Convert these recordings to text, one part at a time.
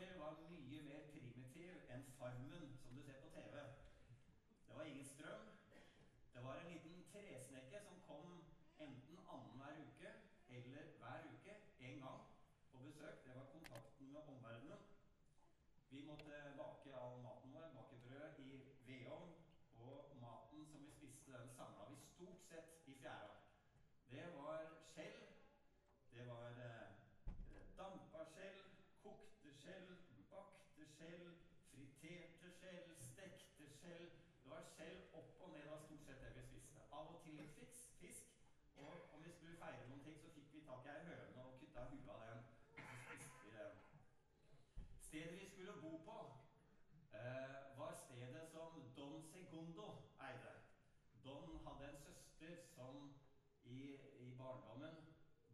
karakter var mye mer primitiv enn Farmen som du ser på TV. Det var ingen strøm. Det var en liten tresnekke som kom enten annenhver uke eller hver uke en gang på besøk. Det var kontakten med omverdenen. Vi måtte bake all maten vår, bake brød i vedovn, og maten som vi spiste, den samla vi stort sett i fjæra. Det var skjell, det var eh, dampa skjell, kokte skjell, bakte skjell, friterte skjell, stekte skjell. Det var skjell opp og ned av stort sett det vi spiste. Av og til litt fiks, fisk. Og om vi skulle feire noen ting, så fikk vi tak i ei høne og kutta huet av den. Og så spiste vi den. Stedet vi skulle bo på, eh, var stedet som Don Segundo eide. Don hadde en søster som i, i barndommen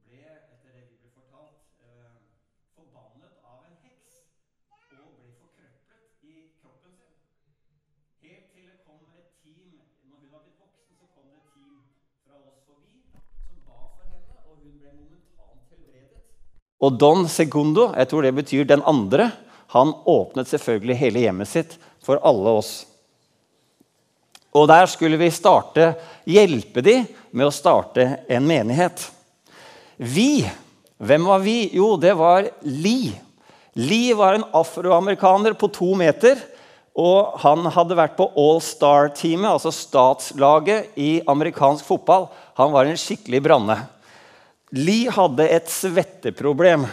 ble, etter det vi ble fortalt, eh, forbannet av en heks og ble forkrøplet i kroppen sin. Helt til det kom et team Når hun var blitt voksen, så kom det et team fra oss forbi som ba for henne, og hun ble momentant helbredet. Og Don Segundo, jeg tror det betyr den andre, han åpnet selvfølgelig hele hjemmet sitt for alle oss. Og der skulle vi starte, hjelpe de med å starte en menighet. Vi, hvem var vi? Jo, det var Lee. Lee var en afroamerikaner på to meter. Og han hadde vært på All Star-teamet, altså statslaget i amerikansk fotball. Han var en skikkelig branne. Lee hadde et svetteproblem.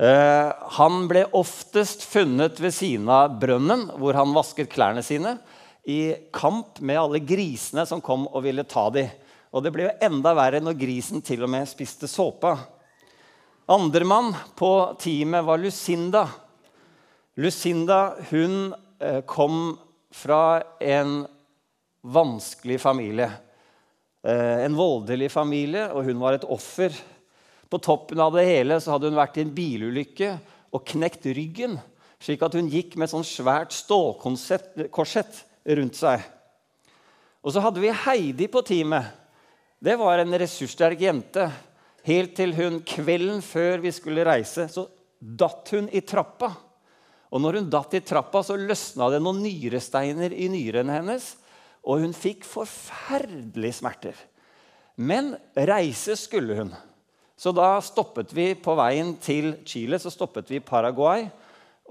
Eh, han ble oftest funnet ved siden av brønnen hvor han vasket klærne sine, i kamp med alle grisene som kom og ville ta dem. Og det ble jo enda verre når grisen til og med spiste såpa. Andremann på teamet var Lucinda. Lucinda hun kom fra en vanskelig familie. Eh, en voldelig familie, og hun var et offer. På toppen av det hele så hadde hun vært i en bilulykke og knekt ryggen, slik at hun gikk med et sånn svært stålkorsett rundt seg. Og så hadde vi Heidi på teamet. Det var en ressurssterk jente. Helt til hun kvelden før vi skulle reise, så datt hun i trappa. Og når hun datt i trappa, så løsna det noen nyresteiner i nyrene hennes. Og hun fikk forferdelige smerter. Men reise skulle hun. Så da stoppet vi på veien til Chile så stoppet vi i Paraguay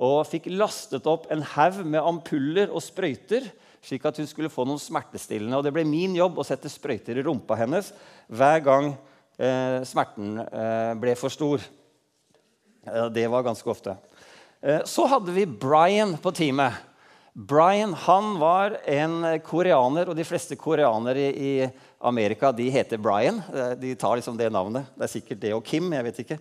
og fikk lastet opp en haug med ampuller og sprøyter, slik at hun skulle få noen smertestillende. Og det ble min jobb å sette sprøyter i rumpa hennes hver gang eh, smerten eh, ble for stor. Det var ganske ofte. Eh, så hadde vi Brian på teamet. Brian han var en koreaner, og de fleste koreanere i Amerika de heter Brian. Eh, de tar liksom det navnet. Det er sikkert det og Kim. jeg vet ikke.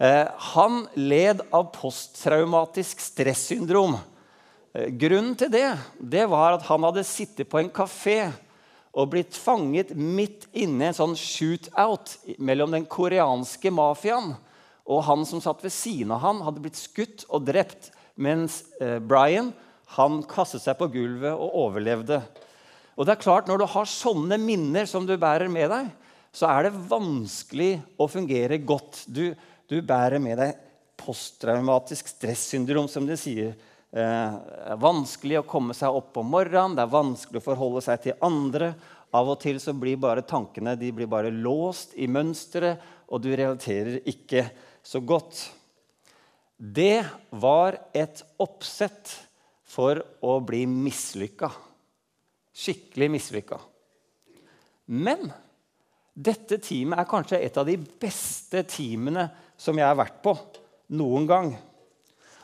Eh, han led av posttraumatisk stressyndrom. Grunnen til det, det var at han hadde sittet på en kafé og blitt fanget midt inne i en sånn shootout mellom den koreanske mafiaen og han som satt ved siden av han, hadde blitt skutt og drept, mens Brian han kastet seg på gulvet og overlevde. Og det er klart, Når du har sånne minner som du bærer med deg, så er det vanskelig å fungere godt. Du, du bærer med deg posttraumatisk stressyndrom, som de sier. Eh, det er vanskelig å komme seg opp om morgenen, det er vanskelig å forholde seg til andre. Av og til så blir bare tankene de blir bare låst i mønsteret, og du relaterer ikke så godt. Det var et oppsett for å bli mislykka. Skikkelig mislykka. Men dette teamet er kanskje et av de beste teamene som jeg har vært på noen gang.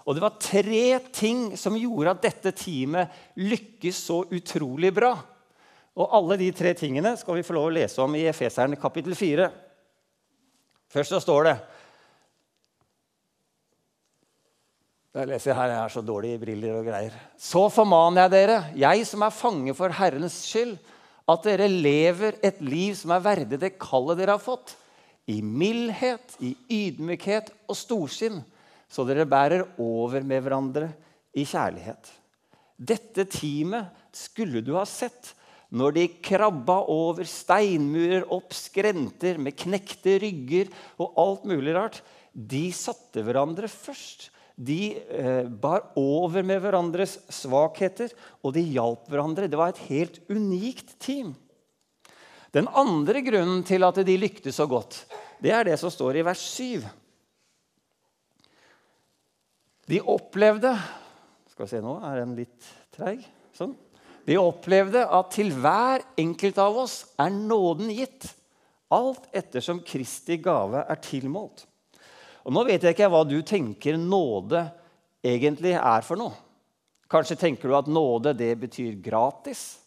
Og det var tre ting som gjorde at dette teamet lykkes så utrolig bra. Og alle de tre tingene skal vi få lov å lese om i Efeseren kapittel 4. Først så står det Jeg leser her, jeg er så dårlig i briller og greier. Så formaner jeg dere, jeg som er fange for Herrens skyld, at dere lever et liv som er verdig det kallet dere har fått. I mildhet, i ydmykhet og storsinn, så dere bærer over med hverandre i kjærlighet. Dette teamet skulle du ha sett når de krabba over steinmurer, opp skrenter med knekte rygger og alt mulig rart. De satte hverandre først. De eh, bar over med hverandres svakheter, og de hjalp hverandre. Det var et helt unikt team. Den andre grunnen til at de lyktes så godt, det er det som står i vers 7. De opplevde Skal vi se nå, er den litt treig? Sånn. De opplevde at til hver enkelt av oss er nåden gitt, alt ettersom Kristi gave er tilmålt. Og Nå vet jeg ikke hva du tenker nåde egentlig er for noe. Kanskje tenker du at nåde det betyr gratis.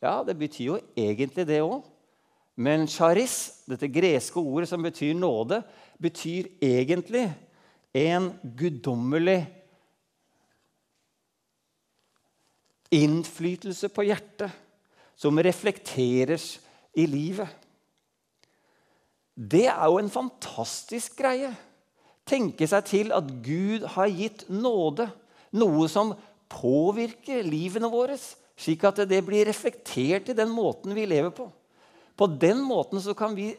Ja, det betyr jo egentlig det òg. Men charis, dette greske ordet som betyr nåde, betyr egentlig en guddommelig innflytelse på hjertet som reflekteres i livet. Det er jo en fantastisk greie. Tenke seg til at Gud har gitt nåde, noe som påvirker livene våre, slik at det blir reflektert i den måten vi lever på. På den måten så kan vi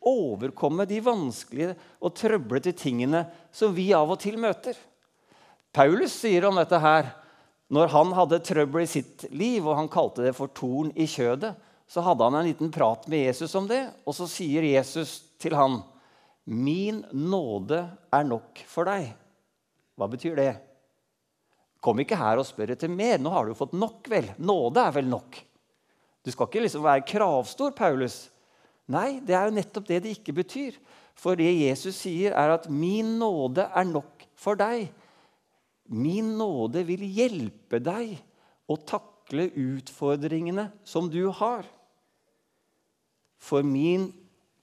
overkomme de vanskelige og trøblete tingene som vi av og til møter. Paulus sier om dette her når han hadde trøbbel i sitt liv, og han kalte det for torn i kjødet, så hadde han en liten prat med Jesus om det, og så sier Jesus til han, 'Min nåde er nok for deg'. Hva betyr det? Kom ikke her og spør etter mer. Nå har du fått nok, vel? Nåde er vel nok? Du skal ikke liksom være kravstor, Paulus. Nei, det er jo nettopp det det ikke betyr. For det Jesus sier, er at 'min nåde er nok for deg'. Min nåde vil hjelpe deg å takle utfordringene som du har. For min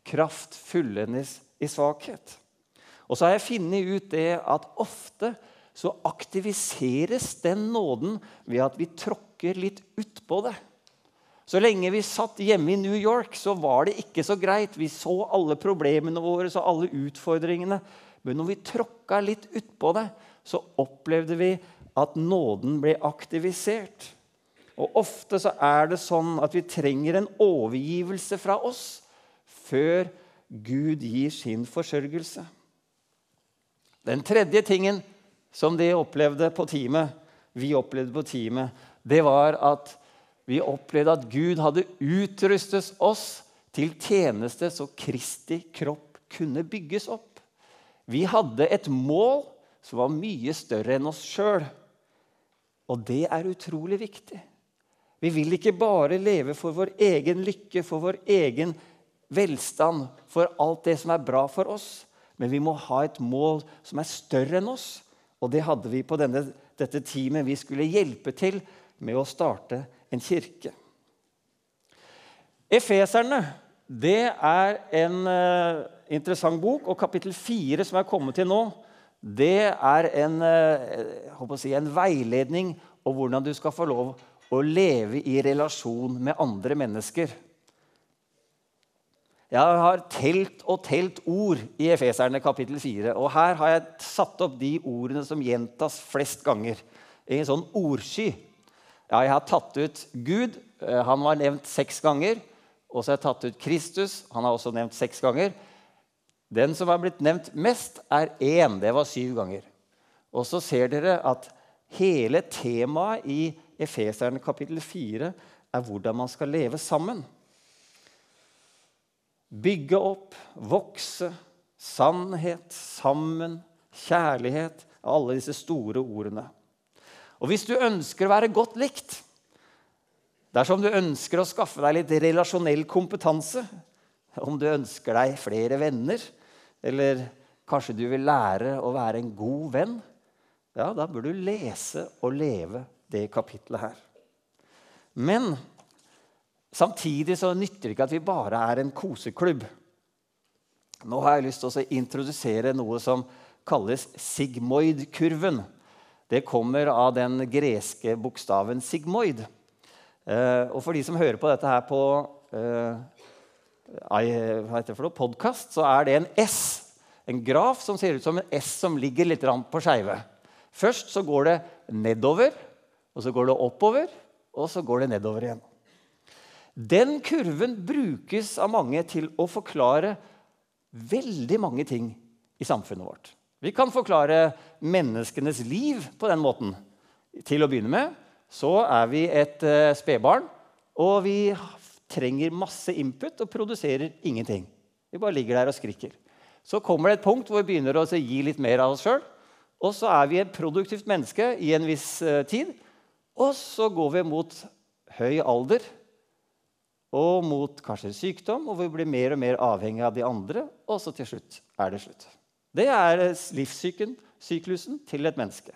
kraft fullendes i svakhet. Og så har jeg funnet ut det at ofte så aktiviseres den nåden ved at vi tråkker litt utpå det. Så lenge vi satt hjemme i New York, så var det ikke så greit. Vi så alle problemene våre og alle utfordringene. Men når vi tråkka litt utpå det, så opplevde vi at nåden ble aktivisert. Og Ofte så er det sånn at vi trenger en overgivelse fra oss før Gud gir sin forsørgelse. Den tredje tingen som de opplevde på teamet, vi opplevde på teamet, det var at vi opplevde at Gud hadde utrustet oss til tjeneste så Kristi kropp kunne bygges opp. Vi hadde et mål som var mye større enn oss sjøl. Og det er utrolig viktig. Vi vil ikke bare leve for vår egen lykke, for vår egen velstand, for alt det som er bra for oss. Men vi må ha et mål som er større enn oss. Og det hadde vi på denne, dette teamet. Vi skulle hjelpe til med å starte en kirke. Efeserne det er en uh, interessant bok, og kapittel 4, som er kommet til nå, det er en, uh, si, en veiledning om hvordan du skal få lov å leve i relasjon med andre mennesker. Jeg har telt og telt ord i Efeserne kapittel 4. Og her har jeg satt opp de ordene som gjentas flest ganger. I en sånn ordsky. Ja, jeg har tatt ut Gud. Eh, han var nevnt seks ganger. Og så har jeg tatt ut Kristus. Han er også nevnt seks ganger. Den som har blitt nevnt mest, er én. Det var syv ganger. Og så ser dere at hele temaet i Efeserne kapittel 4 er hvordan man skal leve sammen. Bygge opp, vokse, sannhet, sammen, kjærlighet Alle disse store ordene. Og hvis du ønsker å være godt likt, dersom du ønsker å skaffe deg litt relasjonell kompetanse, om du ønsker deg flere venner, eller kanskje du vil lære å være en god venn, ja, da bør du lese og leve det kapitlet her. Men samtidig så nytter det ikke at vi bare er en koseklubb. Nå har jeg lyst til å introdusere noe som kalles sigmoid-kurven. Det kommer av den greske bokstaven sigmoid. Eh, og for de som hører på dette her på eh, for noe, podkast, så er det en S. En graf som ser ut som en S som ligger litt på skeive. Først så går det nedover, og så går det oppover, og så går det nedover igjen. Den kurven brukes av mange til å forklare veldig mange ting i samfunnet vårt. Vi kan forklare menneskenes liv på den måten. Til å begynne med så er vi et uh, spedbarn, og vi trenger masse input og produserer ingenting. Vi bare ligger der og skriker. Så kommer det et punkt hvor vi begynner å gi litt mer av oss sjøl. Og så er vi et produktivt menneske i en viss uh, tid. Og så går vi mot høy alder og mot kanskje sykdom, og vi blir mer og mer avhengig av de andre. Og så til slutt er det slutt. Det er livssyklusen til et menneske.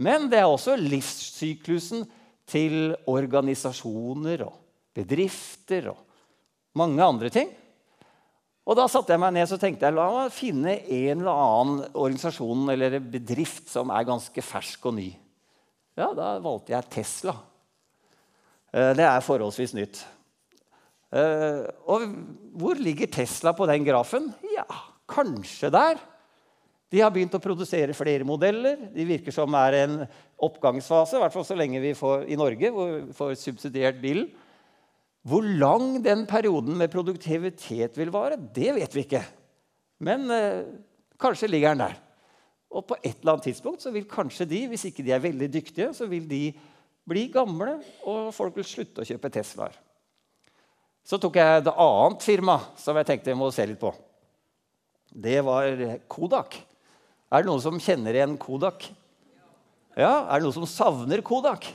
Men det er også livssyklusen til organisasjoner og bedrifter og mange andre ting. Og Da satte jeg meg ned og tenkte jeg, la meg finne en eller annen organisasjon eller bedrift som er ganske fersk og ny. Ja, Da valgte jeg Tesla. Eh, det er forholdsvis nytt. Eh, og hvor ligger Tesla på den grafen? Ja, kanskje der. De har begynt å produsere flere modeller. De virker som er en oppgangsfase, i hvert fall så lenge vi får i Norge hvor vi får subsidiert bilen. Hvor lang den perioden med produktivitet vil vare, det vet vi ikke. Men eh, kanskje ligger den der. Og på et eller annet tidspunkt så vil kanskje de, hvis ikke de er veldig dyktige, så vil de bli gamle, og folk vil slutte å kjøpe Teslaer. Så tok jeg et annet firma som jeg tenkte jeg må se litt på. Det var Kodak. Er det noen som kjenner igjen Kodak? Ja, Er det noen som savner Kodak?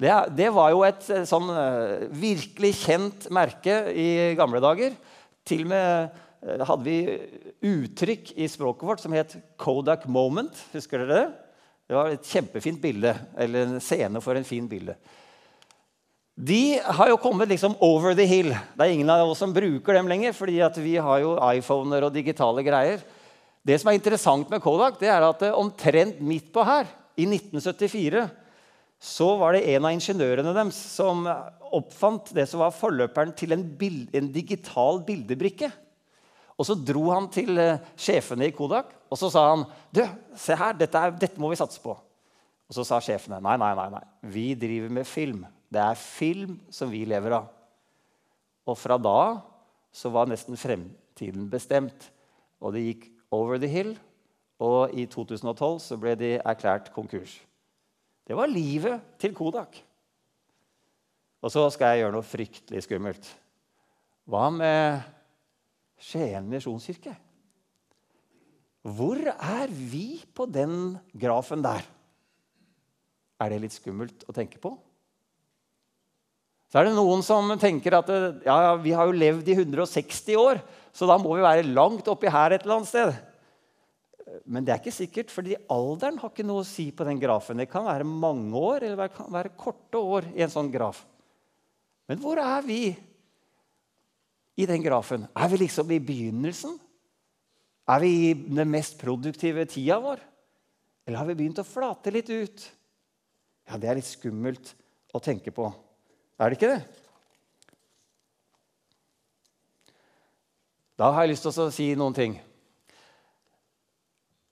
Det, det var jo et eh, sånn uh, virkelig kjent merke i gamle dager. Til og med uh, hadde vi uttrykk i språket vårt som het 'Kodak Moment'. Husker dere det? Det var et kjempefint bilde, eller en scene for en fin bilde. De har jo kommet liksom over the hill. Det er ingen av oss som bruker dem lenger, fordi vi har jo iPhoner og digitale greier. Det som er interessant med Kodak, det er at omtrent midt på her, i 1974, så var det en av ingeniørene deres som oppfant det som var forløperen til en, bild, en digital bildebrikke. Og Så dro han til uh, sjefene i Kodak og så sa han, du, se her, dette, er, dette må vi satse på. Og Så sa sjefene nei, nei, nei, nei, vi driver med film. Det er film som vi lever av. Og fra da så var nesten fremtiden bestemt. Og det gikk over the hill. Og i 2012 så ble de erklært konkurs. Det var livet til Kodak. Og så skal jeg gjøre noe fryktelig skummelt. Hva med Skien misjonskirke? Hvor er vi på den grafen der? Er det litt skummelt å tenke på? Så er det noen som tenker at ja, vi har jo levd i 160 år, så da må vi være langt oppi her et eller annet sted. Men det er ikke sikkert, fordi alderen har ikke noe å si på den grafen. Det kan være mange år eller det kan være korte år i en sånn graf. Men hvor er vi i den grafen? Er vi liksom i begynnelsen? Er vi i den mest produktive tida vår? Eller har vi begynt å flate litt ut? Ja, Det er litt skummelt å tenke på. Er det ikke det? Da har jeg lyst til å si noen ting.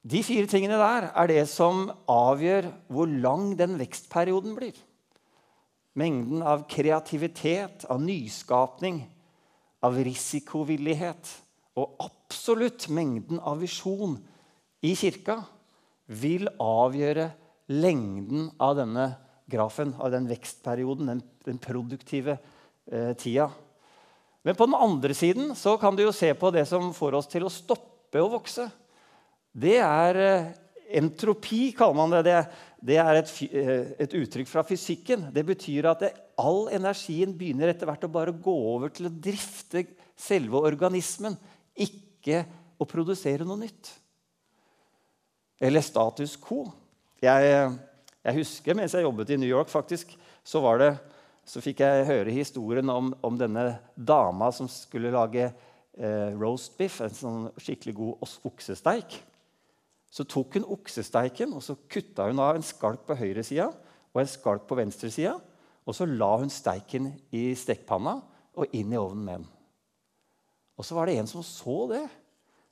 De fire tingene der er det som avgjør hvor lang den vekstperioden blir. Mengden av kreativitet, av nyskapning, av risikovillighet og absolutt mengden av visjon i kirka vil avgjøre lengden av denne grafen, av den vekstperioden, den den produktive eh, tida. Men på den andre siden så kan du jo se på det som får oss til å stoppe å vokse. Det er eh, entropi, kaller man det. Det, det er et, eh, et, uttrykk fra fysikken. Det betyr at det, all energien begynner etter hvert å bare gå over til å drifte selve organismen, ikke å produsere noe nytt. Eller status quo. Jeg, jeg husker mens jeg jobbet i New York, faktisk, så var det så fikk jeg høre historien om, om denne dama som skulle lage eh, roast biff, en sånn skikkelig god oksesteik. Så tok hun oksesteiken og så kutta hun av en skalk på høyresida og en skalk på venstresida. Og så la hun steiken i stekepanna og inn i ovnen med den. Og så var det en som så det.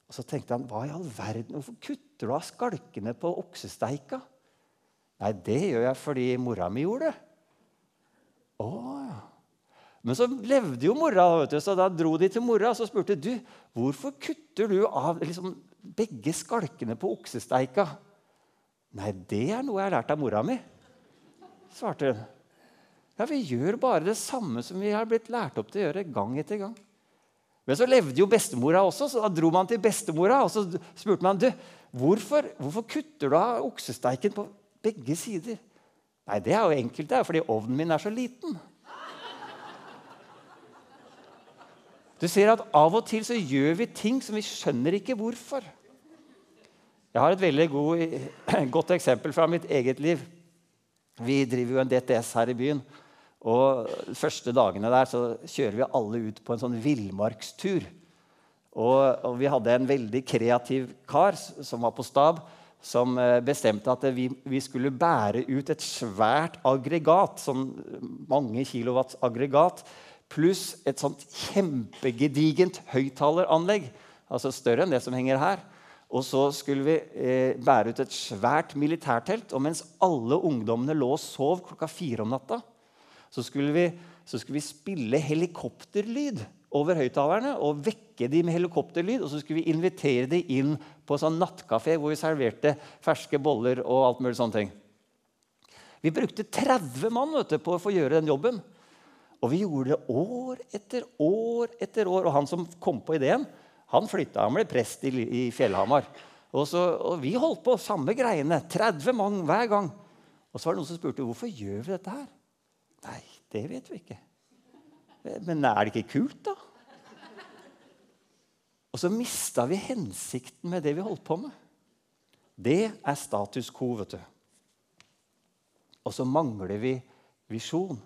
Og så tenkte han, hva i all verden, hvorfor kutter du av skalkene på oksesteika? Nei, det gjør jeg fordi mora mi gjorde det. Oh, ja. Men så levde jo mora, vet du, så da dro de til mora og så spurte du, hvorfor kutter du av liksom, begge skalkene på oksesteika? Nei, det er noe jeg har lært av mora mi, svarte hun. Ja, vi gjør bare det samme som vi har blitt lært opp til å gjøre gang etter gang. Men så levde jo bestemora også, så da dro man til bestemora og så spurte man, du, hvorfor, hvorfor kutter du av oksesteiken på begge sider. Nei, det er jo enkelt, det er fordi ovnen min er så liten. Du ser at Av og til så gjør vi ting som vi skjønner ikke hvorfor. Jeg har et veldig god, godt eksempel fra mitt eget liv. Vi driver jo en DTS her i byen. Og de første dagene der så kjører vi alle ut på en sånn villmarkstur. Og, og, vi hadde en veldig kreativ kar som var på stab, som eh, bestemte at vi, vi skulle bære ut et svært aggregat, sånn mange kilowatts aggregat, pluss et sånt kjempegedigent høyttaleranlegg, altså større enn det som henger her. Og så skulle vi eh, bære ut et svært militærtelt. Og mens alle ungdommene lå og sov klokka fire om natta, så skulle vi, så skulle vi spille helikopterlyd over høyttalerne og vekke dem med helikopterlyd. Og så skulle vi invitere dem inn på en sånn nattkafé hvor vi serverte ferske boller. og alt mulig sånne ting. Vi brukte 30 mann du, på å få gjøre den jobben. Og vi gjorde det år etter år etter år. Og han som kom på ideen, han flytta. Han ble prest i, i Fjellhamar. Og, så, og vi holdt på samme greiene. 30 mann hver gang. Og så var det noen som spurte hvorfor gjør vi dette her. Nei, det vet vi ikke. Men er det ikke kult, da? Og så mista vi hensikten med det vi holdt på med. Det er status quo. vet du. Og så mangler vi visjon.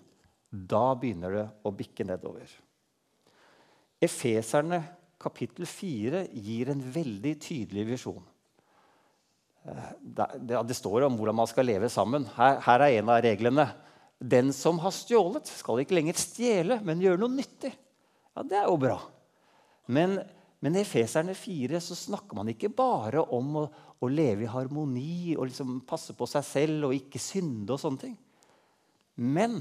Da begynner det å bikke nedover. Efeserne kapittel 4 gir en veldig tydelig visjon. Eh, det, står om hvordan man skal leve sammen. Her, her er en av reglene. Den som har stjålet, skal ikke lenger stjele, men gjøre noe nyttig. Ja, Det er jo bra. Men, men i Efeserne 4 så snakker man ikke bare om å, å leve i harmoni og liksom passe på seg selv og ikke synde og sånne ting. Men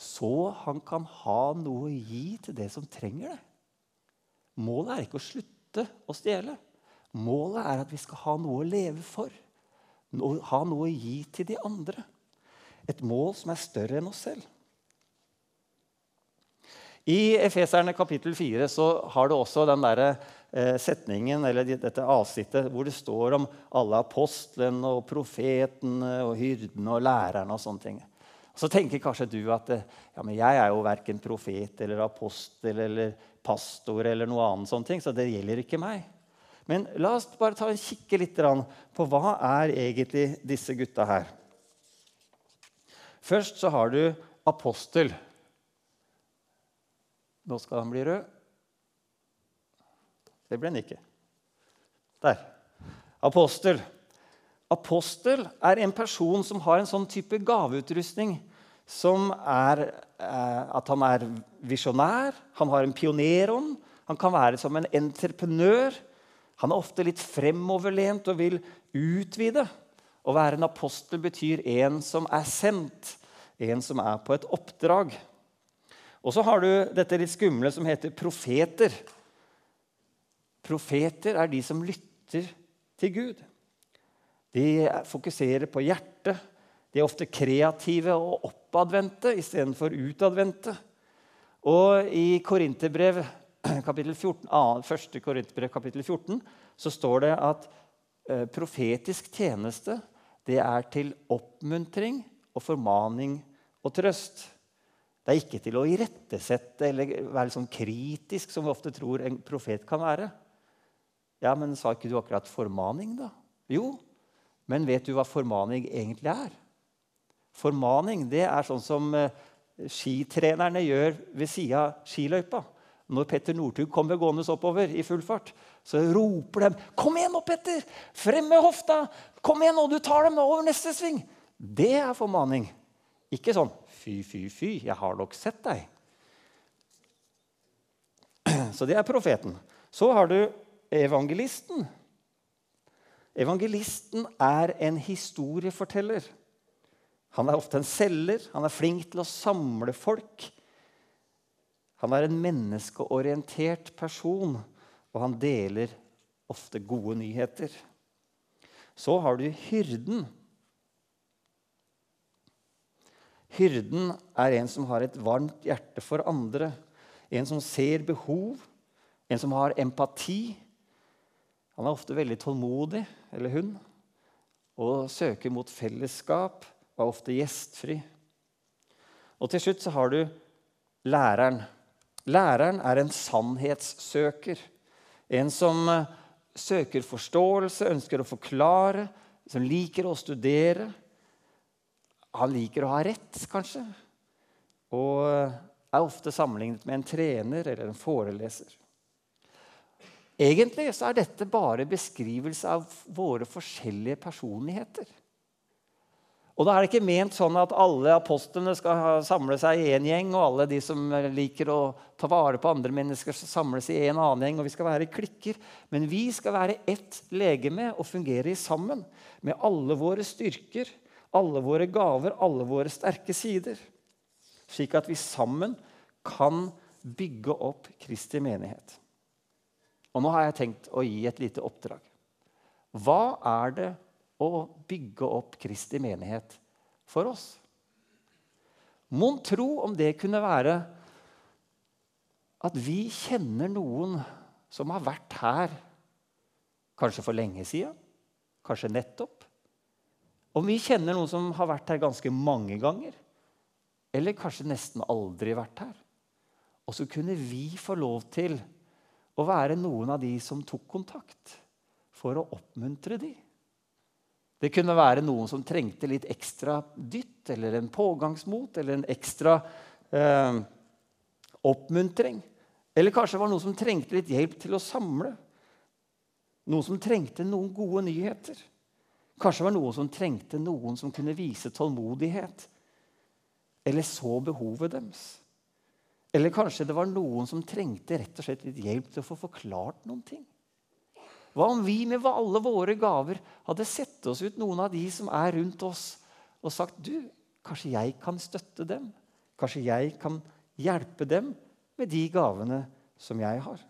så han kan ha noe å gi til det som trenger det. Målet er ikke å slutte å stjele. Målet er at vi skal ha noe å leve for ha noe å gi til de andre. Et mål som er større enn oss selv. I Efeserne kapittel 4 så har du også den der, eh, setningen eller dette avsnittet hvor det står om alle apostlene og profetene og hyrdene og lærerne. og sånne ting. Så tenker kanskje du at eh, ja, men jeg er jo verken profet eller apostel eller pastor eller noe annet, sånne ting, så det gjelder ikke meg. Men la oss bare ta en kikke litt på hva er egentlig disse gutta her. Først så har du apostel. Nå skal han bli rød. Det ble han ikke. Der. Apostel. Apostel er en person som har en sånn type gaveutrustning som er eh, at han er visjonær, han har en pionerånd, han kan være som en entreprenør. Han er ofte litt fremoverlent og vil utvide. Å være en apostel betyr en som er sendt, en som er på et oppdrag. Og så har du dette litt skumle som heter profeter. Profeter er de som lytter til Gud. De fokuserer på hjertet. De er ofte kreative og oppadvendte istedenfor utadvendte. Og i Korinterbrev kapittel 14, 1. Korinterbrev kapittel 14 så står det at eh, profetisk tjeneste det er til oppmuntring og formaning og trøst. Det er ikke til å irettesette eller være sånn kritisk, som vi ofte tror en profet kan være. Ja, men sa ikke du akkurat formaning, da? Jo, men vet du hva formaning egentlig er? Formaning det er sånn som eh, skitrenerne gjør ved sida av skiløypa. Når Petter Northug kommer gående oppover i full fart, så roper de 'Kom igjen nå, Petter! Frem med hofta! Kom igjen nå, du tar dem over neste sving!' Det er formaning. Ikke sånn 'Fy, fy, fy, jeg har nok sett deg'. Så det er profeten. Så har du evangelisten. Evangelisten er en historieforteller. Han er ofte en selger. Han er flink til å samle folk. Han er en menneskeorientert person og han deler ofte gode nyheter. Så har du hyrden. Hyrden er en som har et varmt hjerte for andre. En som ser behov, en som har empati. Han er ofte veldig tålmodig, eller hun, og søker mot fellesskap og er ofte gjestfri. Og til slutt så har du læreren. Læreren er en sannhetssøker. En som eh, søker forståelse, ønsker å forklare, som liker å studere. Han liker å ha rett, kanskje, og er ofte sammenlignet med en trener eller en foreleser. Egentlig så er dette bare beskrivelse av våre forskjellige personligheter. Og da er det ikke ment sånn at alle apostlene skal samle seg i én gjeng, og alle de som liker å ta vare på andre mennesker, skal samles i en annen gjeng, og vi skal være klikker. Men vi skal være ett legeme og fungere sammen med alle våre styrker, alle våre gaver, alle våre sterke sider. Slik at vi sammen kan bygge opp Kristi menighet. Og nå har jeg tenkt å gi et lite oppdrag. Hva er det å bygge opp Kristi menighet for oss. Mon tro om det kunne være at vi kjenner noen som har vært her kanskje for lenge siden, kanskje nettopp. Om vi kjenner noen som har vært her ganske mange ganger, eller kanskje nesten aldri vært her. Og så kunne vi få lov til å være noen av de som tok kontakt, for å oppmuntre dem. Det kunne være noen som trengte litt ekstra dytt eller en pågangsmot eller en ekstra eh, oppmuntring. Eller kanskje det var noen som trengte litt hjelp til å samle. Noen som trengte noen gode nyheter. Kanskje det var noen som trengte noen som kunne vise tålmodighet. Eller så behovet deres. Eller kanskje det var noen som trengte rett og slett litt hjelp til å få forklart noen ting. Hva om vi med alle våre gaver hadde sett oss ut noen av de som er rundt oss, og sagt du, kanskje jeg kan støtte dem? Kanskje jeg kan hjelpe dem med de gavene som jeg har?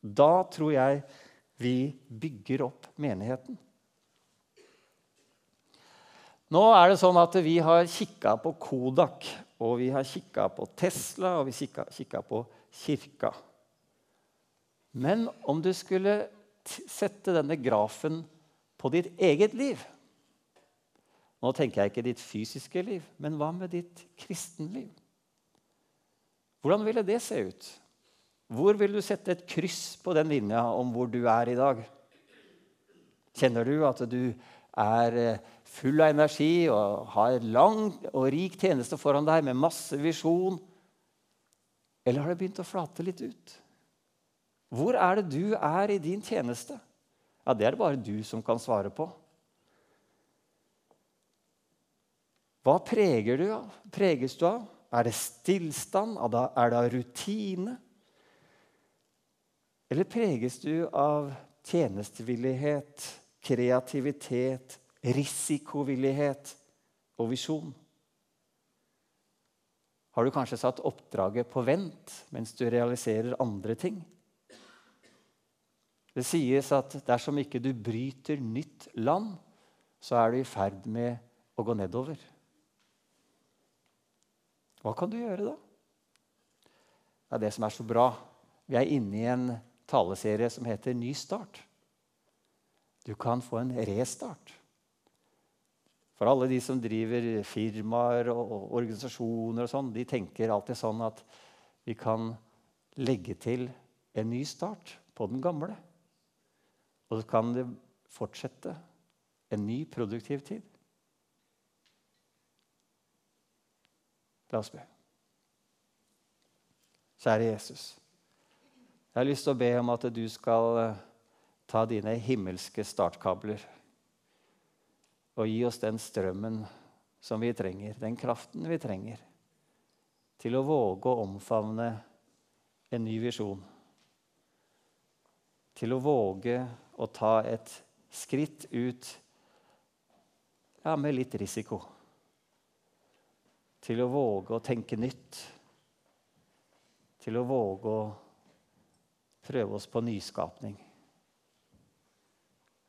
Da tror jeg vi bygger opp menigheten. Nå er det sånn at Vi har kikka på Kodak, og vi har kikka på Tesla og vi har kikka på kirka. Men om du skulle sette denne grafen på ditt eget liv. Nå tenker jeg ikke ditt fysiske liv, men hva med ditt kristenliv? Hvordan ville det se ut? Hvor vil du sette et kryss på den linja om hvor du er i dag? Kjenner du at du er eh, full av energi og har lang og rik tjeneste foran deg med masse visjon? Eller har det begynt å flate litt ut? Hvor er det du er i din tjeneste? Ja, Det er det bare du som kan svare på. Hva preger du av? preges du av? Er det stillstand? Er det av rutine? Eller preges du av tjenestevillighet, kreativitet, risikovillighet og visjon? Har du kanskje satt oppdraget på vent mens du realiserer andre ting? Det sies at dersom ikke du bryter nytt land, så er du i ferd med å gå nedover. Hva kan du gjøre da? Det er det som er så bra. Vi er inne i en taleserie som heter Ny start. Du kan få en restart. For alle de som driver firmaer og organisasjoner, og sånn, de tenker alltid sånn at vi kan legge til en ny start på den gamle. Og så kan det fortsette en ny produktiv tid. La oss be. Kjære Jesus. Jeg har lyst til å be om at du skal eh, ta dine himmelske startkabler og gi oss den strømmen som vi trenger, den kraften vi trenger, til å våge å omfavne en ny visjon. Til å våge å ta et skritt ut ja, med litt risiko. Til å våge å tenke nytt. Til å våge å prøve oss på nyskapning.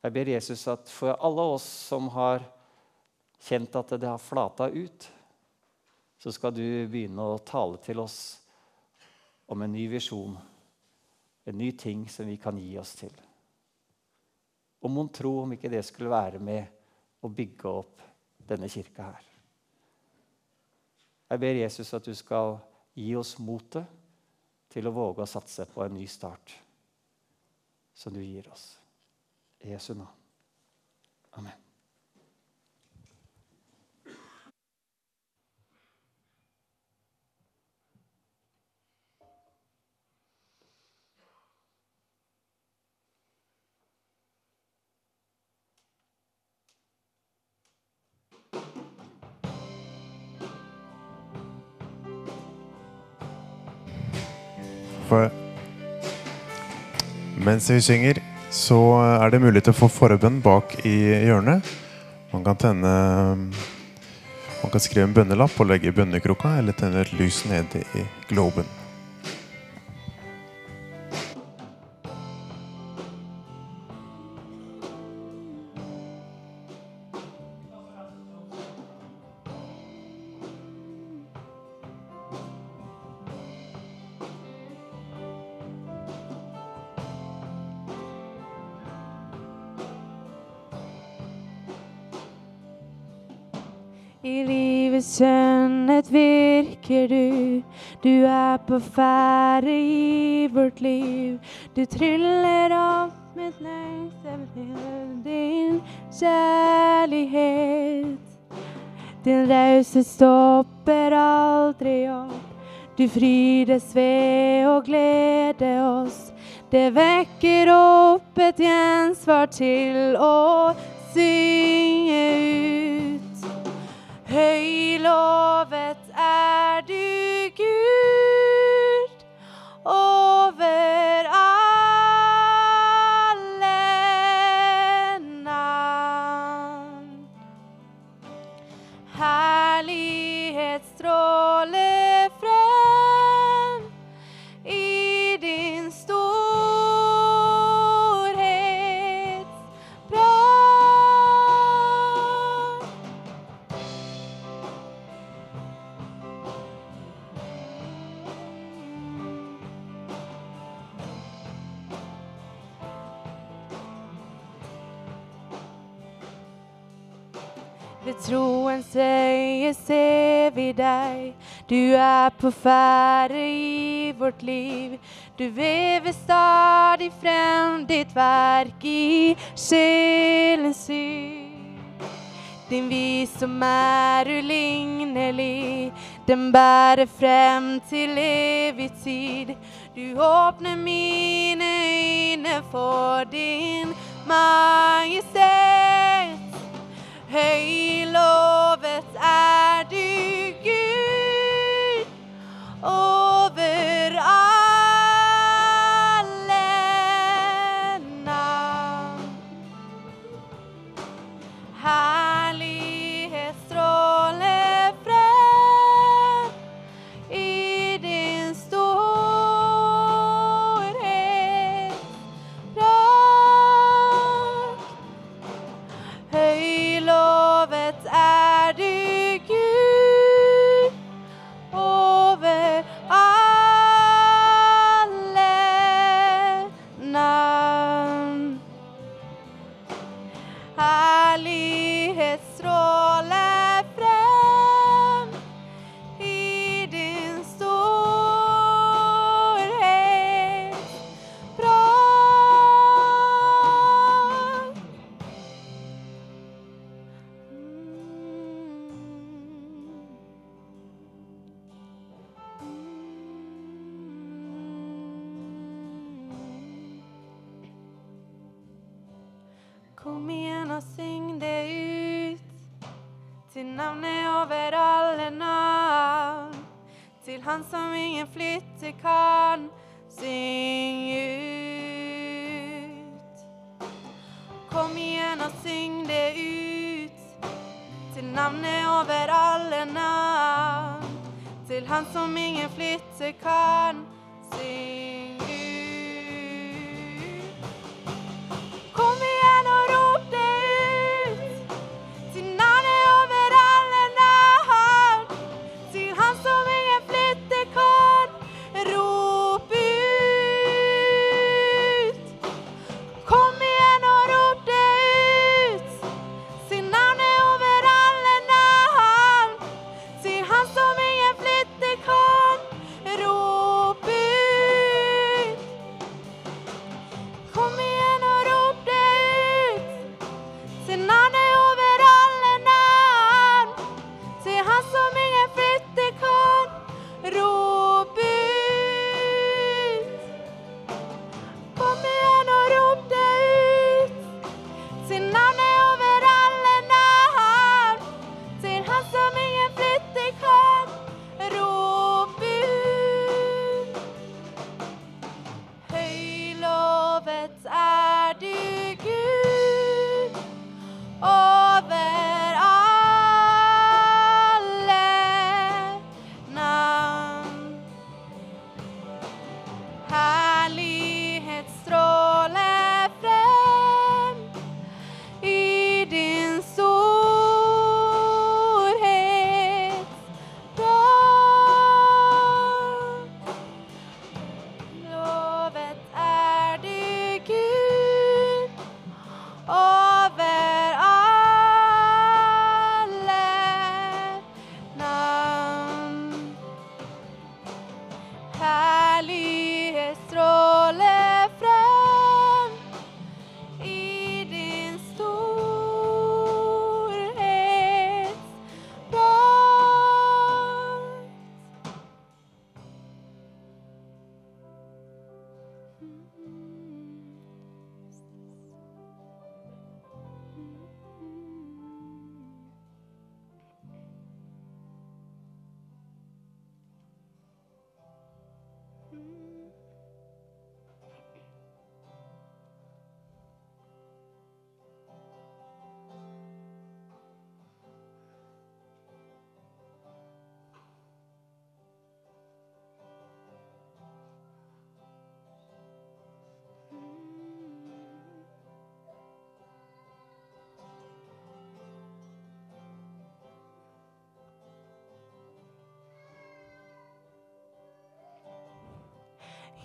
Jeg ber Jesus at for alle oss som har kjent at det har flata ut, så skal du begynne å tale til oss om en ny visjon, en ny ting som vi kan gi oss til. Og mon tro om ikke det skulle være med å bygge opp denne kirka her. Jeg ber Jesus at du skal gi oss motet til å våge å satse på en ny start som du gir oss. Jesu navn. Amen. For mens vi synger, så er det mulig til å få forbønn bak i hjørnet. Man kan tenne Man kan skrive en bønnelapp og legge i bønnekrukka, eller tenne et lys nede i globen. Skjønnhet virker du, du er på ferde i vårt liv. Du tryller opp mitt lengsel til din kjærlighet. Din raushet stopper aldri opp. Du frydes ved å glede oss. Det vekker opp et gjensvar til å synge ut. Høylovet er du, Gud, Ved troens øye ser vi deg. Du er på ferde i vårt liv. Du vever stadig frem ditt verk i sjelens syn. Din visdom er ulignelig, den bærer frem til evig tid. Du åpner mine øyne for din majestet. Høylovet er du, Gud, over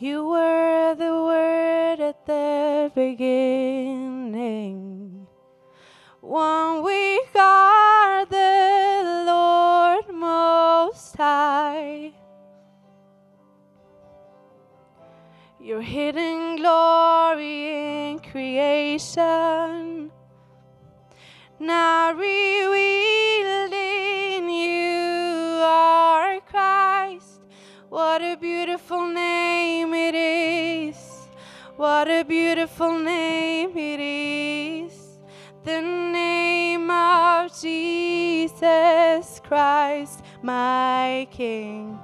You were the word at the beginning. One we are the Lord Most High. Your hidden glory in creation. Beautiful name it is. The name of Jesus Christ, my King.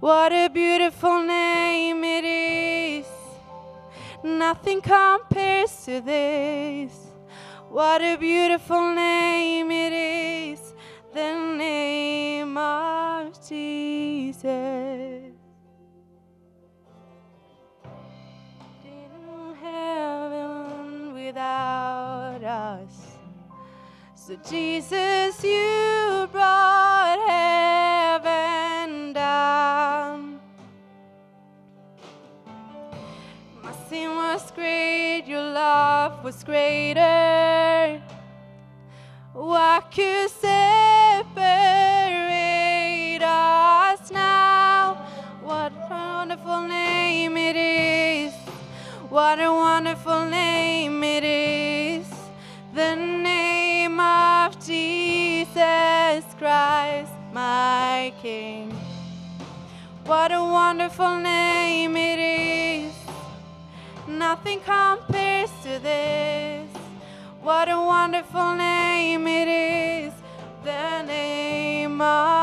What a beautiful name it is. Nothing compares to this. What a beautiful name it is. So, Jesus, you brought heaven down. My sin was great, your love was greater. What could separate us now? What a wonderful name it is. What a wonderful name Christ, my King. What a wonderful name it is. Nothing compares to this. What a wonderful name it is. The name of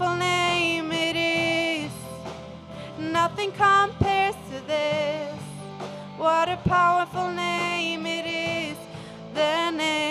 a powerful name it is. Nothing compares to this. What a powerful name it is. The name